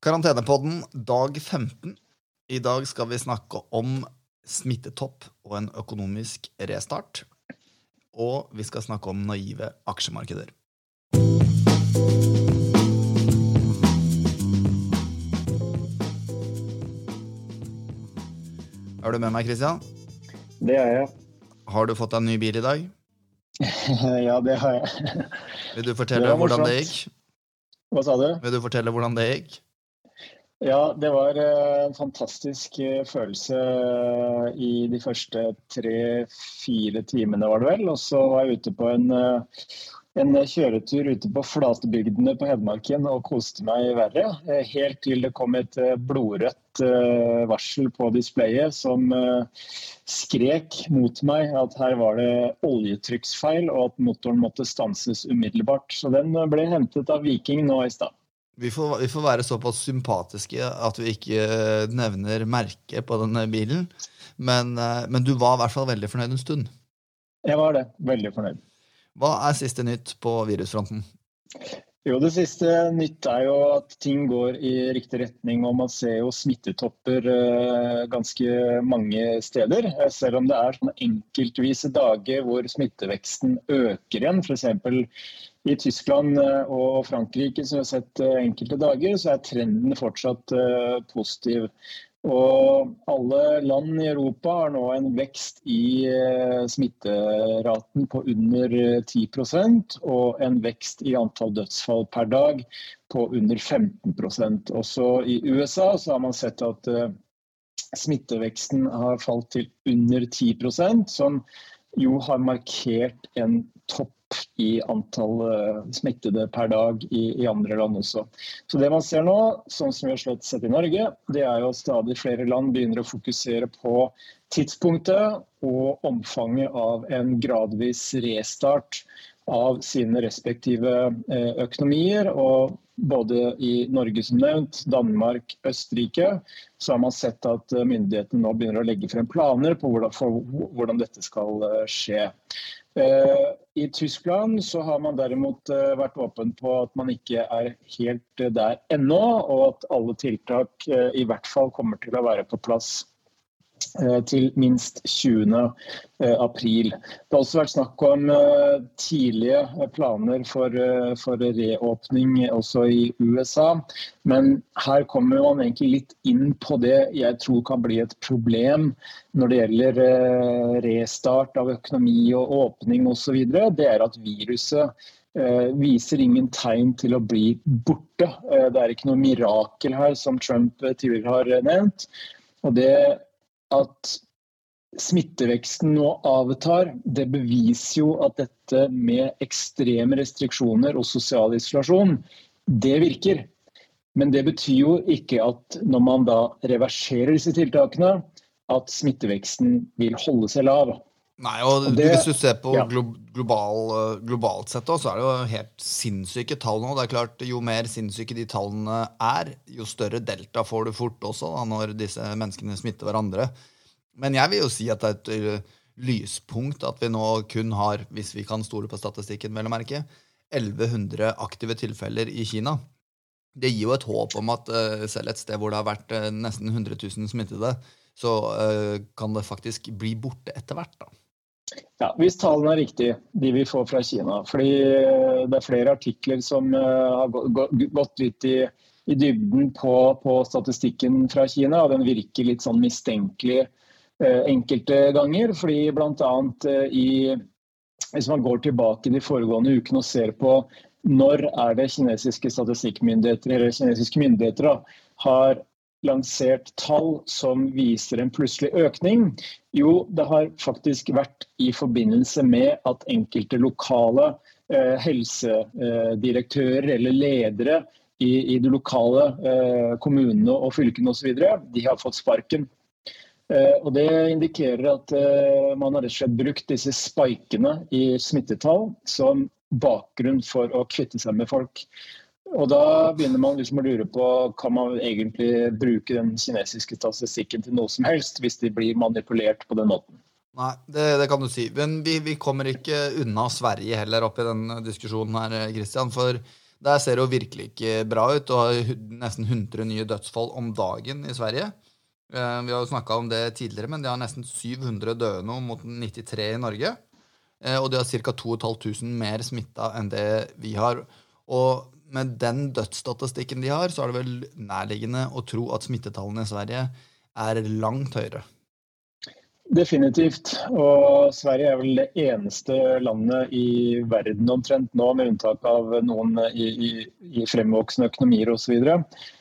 Karantenepodden dag 15. I dag skal vi snakke om smittetopp og en økonomisk restart. Og vi skal snakke om naive aksjemarkeder. Er du med meg, Christian? Det er jeg. Har du fått deg en ny bil i dag? ja, det har jeg. Vil du fortelle hvordan det gikk? Hva sa du? Vil du fortelle hvordan det gikk? Ja, det var eh, en fantastisk eh, følelse eh, i de første tre-fire timene, var det vel. Og så var jeg ute på en, en kjøretur ute på flatebygdene på Hedmarken og koste meg verre. Helt til det kom et blodrødt varsel på displayet som skrek mot meg at her var det oljetrykksfeil og at motoren måtte stanses umiddelbart. Så den ble hentet av Viking nå i stad. Vi får, vi får være såpass sympatiske at vi ikke eh, nevner merket på denne bilen. Men, eh, men du var i hvert fall veldig fornøyd en stund. Jeg var det. Veldig fornøyd. Hva er siste nytt på virusfronten? Jo, Det siste nytt er jo at ting går i riktig retning, og man ser jo smittetopper eh, ganske mange steder. Eh, Selv om det er sånne enkeltvise dager hvor smitteveksten øker igjen. F.eks. i Tyskland eh, og Frankrike, som vi har sett enkelte dager, så er trenden fortsatt positiv. Og alle land i Europa har nå en vekst i eh, smitteraten på under eh, 10% og en vekst i antall dødsfall per dag på under 15% Også i USA har man sett at eh, smitteveksten har falt til under 10% som jo har markert en topp i antall eh, smittede per dag i, i andre land også. Så det man ser nå, sånn som vi har slått sett i Norge, det er jo at stadig flere land begynner å fokusere på tidspunktet og omfanget av en gradvis restart av sine respektive eh, økonomier. Og både i Norge som nevnt, Danmark, Østerrike, så har man sett at eh, myndighetene nå begynner å legge frem planer på hvordan, for hvordan dette skal skje. Eh, I Tyskland så har man derimot eh, vært åpen på at man ikke er helt eh, der ennå, og at alle tiltak i hvert fall kommer til å være på plass til minst 20. eh, april. Det har også vært snakk om eh, tidlige eh, planer for, eh, for reåpning også i USA. Men her kommer man egentlig litt inn på det jeg tror kan bli et problem når det gjelder eh, restart av økonomi og åpning osv. Det er at viruset eh, viser ingen tegn til å bli borte. Eh, Det er ikke noe mirakel her, som Trump eh, tidligere har eh, nevnt. Og det at smitteveksten nå avtar, det beviser jo at dette med ekstreme restriksjoner og sosial isolasjon, det virker. Men det betyr jo ikke at når man da reverserer disse tiltakene, at smitteveksten vil holde seg lav. Nei, og Og det- Hvis du ser på ja. glo global, eh, globalt sett, så er det jo helt sinnssyke tall nå. Det er klart, Jo mer sinnssyke de tallene er, jo større delta får du fort også da, når disse menneskene smitter hverandre. Men jeg vil jo si at det er et lyspunkt at vi nå kun har, hvis vi kan stole på statistikken, vel å merke, 1100 aktive tilfeller i Kina. Det gir jo et håp om at selv et sted hvor det har vært nesten 100 000 smittede, så kan det faktisk bli borte etter hvert. da. Ja, Hvis tallene er riktige, de vi får fra Kina. fordi eh, Det er flere artikler som eh, har gå- gå- gått litt i, i dybden på, på statistikken fra Kina. og Den virker litt sånn mistenkelig eh, enkelte ganger. fordi bl.a. i hvis man går tilbake de foregående ukene og ser på når er det kinesiske statistikkmyndigheter eller kinesiske myndigheter da, har lansert tall som viser en plutselig økning? Jo, det har faktisk vært i forbindelse med at enkelte lokale eh, helsedirektører eller ledere i, i de lokale eh, kommunene og fylkene osv. har fått sparken. Eh, og Det indikerer at eh, man har rett og slett brukt disse spikene i smittetall som bakgrunn for å kvitte seg med folk. Og Da begynner man liksom å lure på kan man egentlig bruke den kinesiske statistikken til noe som helst, hvis de blir manipulert på den måten. Nei, det, det kan du si. Men vi, vi kommer ikke unna Sverige heller oppi den diskusjonen her, Christian. For Der ser det jo virkelig ikke bra ut. Du har nesten 100 nye dødsfall om dagen i Sverige. Eh, vi har jo snakka om det tidligere, men de har nesten 700 døde nå mot 93 i Norge. Eh, og de har ca. 2500 mer smitta enn det vi har. Og med den dødsstatistikken de har, så er det vel nærliggende å tro at smittetallene i Sverige er langt høyere. Definitivt. Og Sverige er vel det eneste landet i verden omtrent nå, med unntak av noen i, i, i fremvoksende økonomier osv.,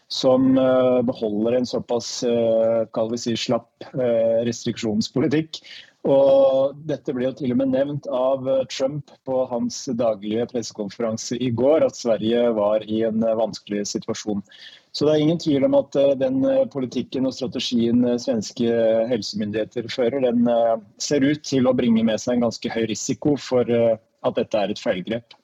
som uh, beholder en såpass uh, si, slapp uh, restriksjonspolitikk. Og dette ble jo til og med nevnt av Trump på hans daglige pressekonferanse i går, at Sverige var i en vanskelig situasjon. Så det er ingen tvil om at eh, den eh, politikken og strategien eh, svenske helsemyndigheter fører, den ser ut til å bringe med seg en ganske høy risiko for at dette er et feilgrep.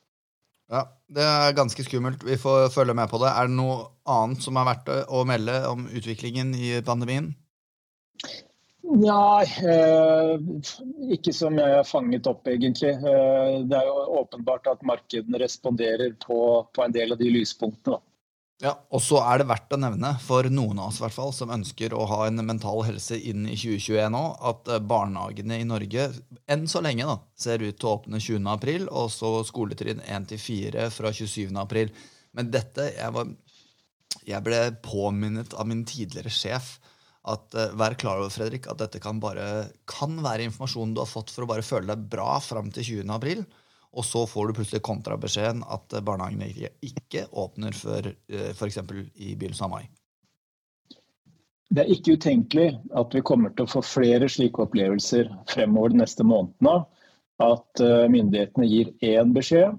Ja, det er ganske skummelt. Vi får følge med på det. Er det noe annet som er verdt å melde om utviklingen i pandemien? Nei, eh, ikke som jeg har fanget opp, egentlig. Eh, det er jo åpenbart at markedene responderer på, på en del av de lyspunktene. Ja, Og så er det verdt å nevne, for noen av oss hvert fall, som ønsker å ha en mental helse inn i 2021 nå, at eh, barnehagene i Norge enn så lenge da, ser ut til å åpne 20. april, og så skoletrinn 1-4 fra 27. april. Men dette jeg, var, jeg ble påminnet av min tidligere sjef at uh, vær klar over Fredrik, at dette kan, bare, kan være informasjon du har fått for å bare føle deg bra fram til 20. april. Og så får du plutselig kontrabeskjeden at barnehagene ikke åpner før uh, f.eks. i begynnelsen av mai. Det er ikke utenkelig at vi kommer til å få flere slike opplevelser fremover de neste månedene. At eh, myndighetene gir én beskjed,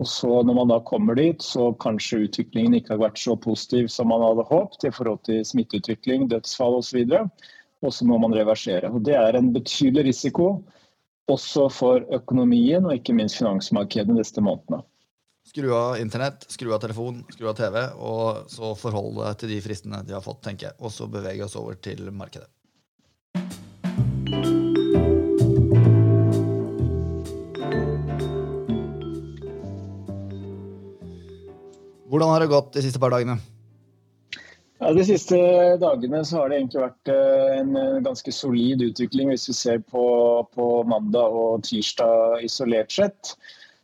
og så når man da kommer dit, så kanskje utviklingen ikke har vært så positiv som man hadde håpet i forhold til smitteutvikling, dødsfall osv. Og så må man reversere. Og Det er en betydelig risiko også for økonomien og ikke minst finansmarkedet neste månedene. Skru av internett, skru av telefon, skru av TV, og så forhold deg til de fristene de har fått, tenker jeg. Og så bevege oss over til markedet. Hvordan har det gått de siste par dagene? Ja, De siste dagene så har det egentlig vært eh, en eh, ganske solid utvikling hvis vi ser på, på mandag og tirsdag isolert sett.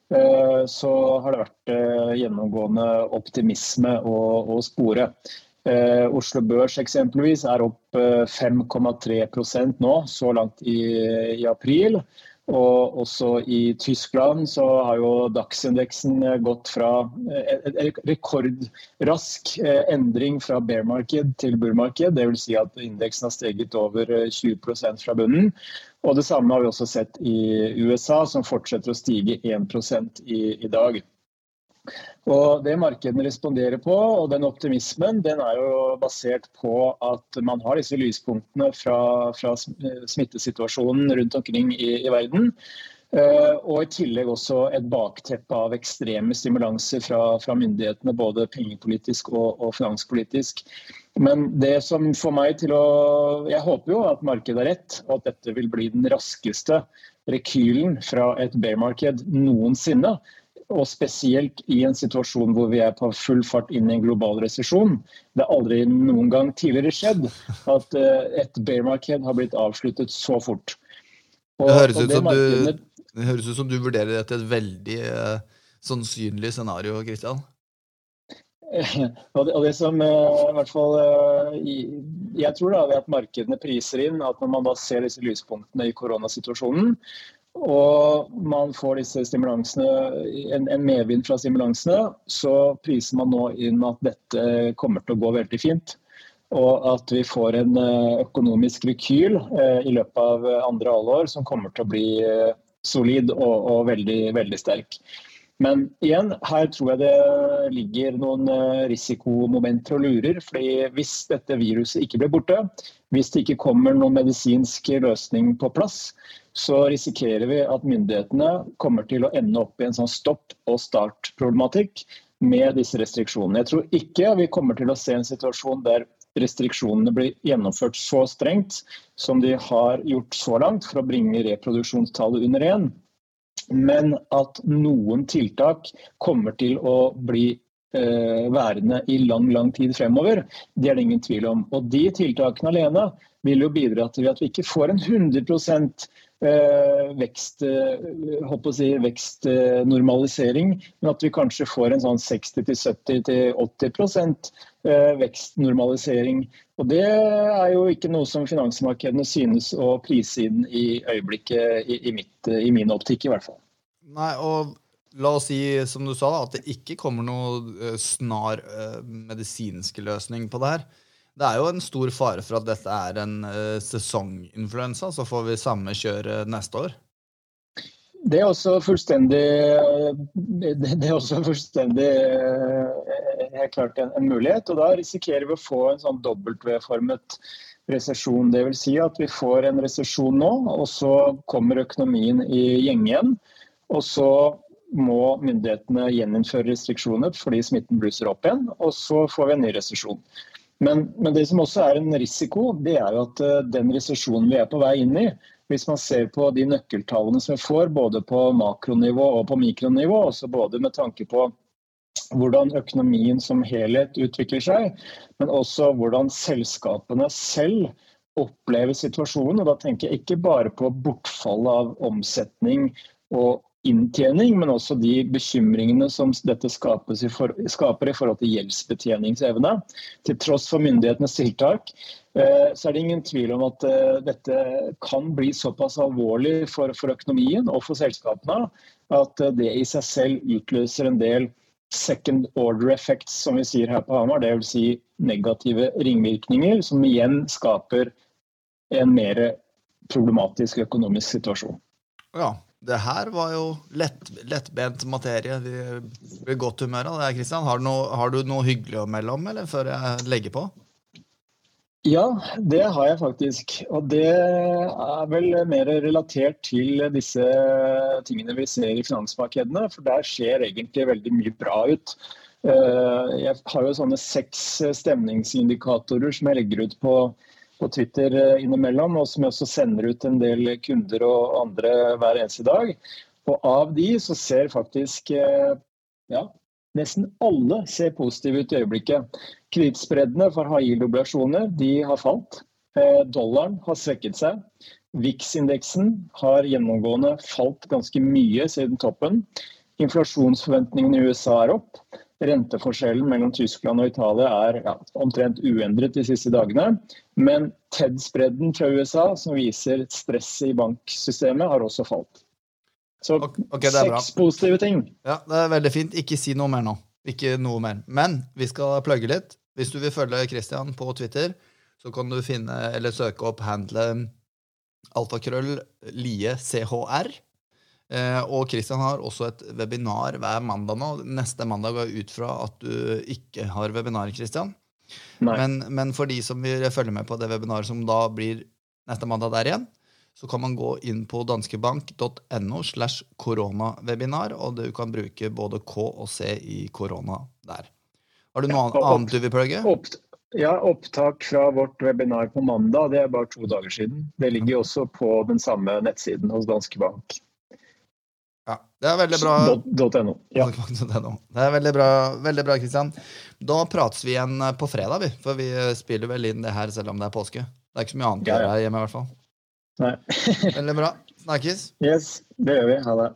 Eh, så har det vært gjennomgående optimisme å spore. Oslo Børs eksempelvis er opp 5,3% nå så langt i, i april. Og også i Tyskland så har jo DAX-indeksen gått fra en rekordrask eh, endring fra bear-marked til bull-marked, Dvs. Si at indeksen har steget over 20 eh, fra bunnen. Og Det samme har vi også sett i USA, som fortsetter å stige 1 i, i dag. Og Det markedene responderer på, og den optimismen, den er jo basert på at man har disse lyspunktene fra, fra smittesituasjonen rundt omkring i, i verden. Uh, og i tillegg også et bakteppe av ekstreme stimulanser fra, fra myndighetene, både pengepolitisk og, og, finanspolitisk. Men det som får meg til å Jeg håper jo at markedet har rett, og at dette vil bli den raskeste rekylen fra et bear-marked noensinne og spesielt i en situasjon hvor vi er på full fart inn i en global resesjon. Det har aldri noen gang tidligere skjedd at eh, et bear market har blitt avsluttet så fort. Og, det, høres det, markedene... du, det, høres ut som du vurderer det til et veldig uh, sannsynlig scenario, Kristian? og, det, som uh, i hvert fall uh, Jeg tror da at markedene priser inn at når man da ser disse lyspunktene i koronasituasjonen, og man får disse stimulansene, en, en medvind fra stimulansene, så priser man nå inn at dette kommer til å gå veldig fint. Og at vi får en eh, økonomisk rekyl eh, i løpet av andre halvår som kommer til å bli eh, solid og, og veldig, veldig sterk. Men igjen, her tror jeg det ligger noen risikomomenter og lurer. fordi hvis dette viruset ikke blir borte, hvis det ikke kommer noen medisinsk løsning på plass, så risikerer vi at myndighetene kommer til å ende opp i en sånn stopp- og start-problematikk med disse restriksjonene. Jeg tror ikke vi kommer til å se en situasjon der restriksjonene blir gjennomført så strengt som de har gjort så langt for å bringe reproduksjonstallet under én. Men at noen tiltak kommer til å bli værende i lang lang tid fremover. Det er det ingen tvil om. Og De tiltakene alene vil jo bidra til at vi ikke får en 100 vekst, si, vekstnormalisering, men at vi kanskje får en sånn 60-70-80% vekstnormalisering. Og Det er jo ikke noe som finansmarkedene synes å prise inn i øyeblikket, i, mitt, i min optikk i hvert fall. Nei, og La oss si som du sa, at det ikke kommer noe snar medisinske medisinsk løsning på det her. Det er jo en stor fare for at dette er en uh, sesonginfluensa. Så får vi samme kjøre neste år. Det er også fullstendig Det er også fullstendig helt klart en, en, mulighet. og Da risikerer vi å få en sånn W-formet resesjon. Dvs. Si at vi får en resesjon nå, og så kommer økonomien i gjenge igjen. Og så må myndighetene gjeninnføre restriksjoner fordi smitten blusser opp igjen. Og så får vi en ny resesjon. Men, men, det som også er en risiko, det er jo at uh, den resesjonen vi er på vei inn i, hvis man ser på de nøkkeltallene som vi får, både på makronivå og på mikronivå, også både med tanke på hvordan økonomien som helhet utvikler seg, men også hvordan selskapene selv opplever situasjonen. Og da tenker jeg ikke bare på bortfallet av omsetning og inntjening, men også de bekymringene som dette i for, skaper i forhold til gjeldsbetjeningsevne. Til tross for myndighetenes tiltak, eh, så er det ingen tvil om at eh, dette kan bli såpass alvorlig for, for økonomien og for selskapene at eh, det i seg selv utløser en del second order effects, som vi sier her på Hamar. Dvs. Si negative ringvirkninger, som igjen skaper en mer problematisk økonomisk situasjon. Ja, det her var jo lett, lettbent materie. Vi blir godt humør av det. Kristian. Har, har, du noe hyggelig å melde om eller før jeg legger på? Ja, det har jeg faktisk. Og det er vel mer relatert til disse tingene vi ser i finansmarkedene. For der skjer egentlig veldig mye bra ut. Eh, jeg har jo sånne seks stemningsindikatorer som jeg legger ut på på Twitter eh, innimellom, og som jeg også sender ut en del kunder og andre hver eneste dag. Og av de så ser faktisk eh, ja, nesten alle ser positive ut i øyeblikket. Kredittspreddene for high-yield-oblasjoner har falt. Eh, dollaren har svekket seg. VIX-indeksen har gjennomgående falt ganske mye siden toppen. Inflasjonsforventningene i USA er opp. Renteforskjellen mellom Tyskland og Italia er ja, omtrent uendret de siste dagene. Men TED-spredden fra USA, som viser stresset i banksystemet, har også falt. Så okay, seks positive ting. Ja, Det er veldig fint. Ikke si noe mer nå. Ikke noe mer. Men vi skal plugge litt. Hvis du vil følge Christian på Twitter, så kan du finne eller søke opp handlet alfakrøll lie chr. Eh, og Kristian har også et webinar hver mandag nå. Neste mandag går ut fra at du ikke har webinar, Kristian. Men, men, for de som vil følge med på det webinaret som da blir neste mandag der igjen, så kan man gå inn på danskebank.no slash koronawebinar, og du kan bruke både K og C i korona der. Har du noe ja, annet du vil plugge? Opp, ja, opptak fra vårt webinar på mandag. Det er bare to dager siden. Det ligger også på den samme nettsiden hos Danske Bank. Ja, Det er veldig bra. .no. Ja. Det er veldig bra, veldig bra, Kristian. Da prates vi igjen eh, på fredag, vi. For vi spiller vel inn det her selv om det er påske. Det er ikke så mye annet å gjøre her hjemme, i hvert fall. Nei. veldig bra. Snakkes. Yes, det gjør vi. Ha det.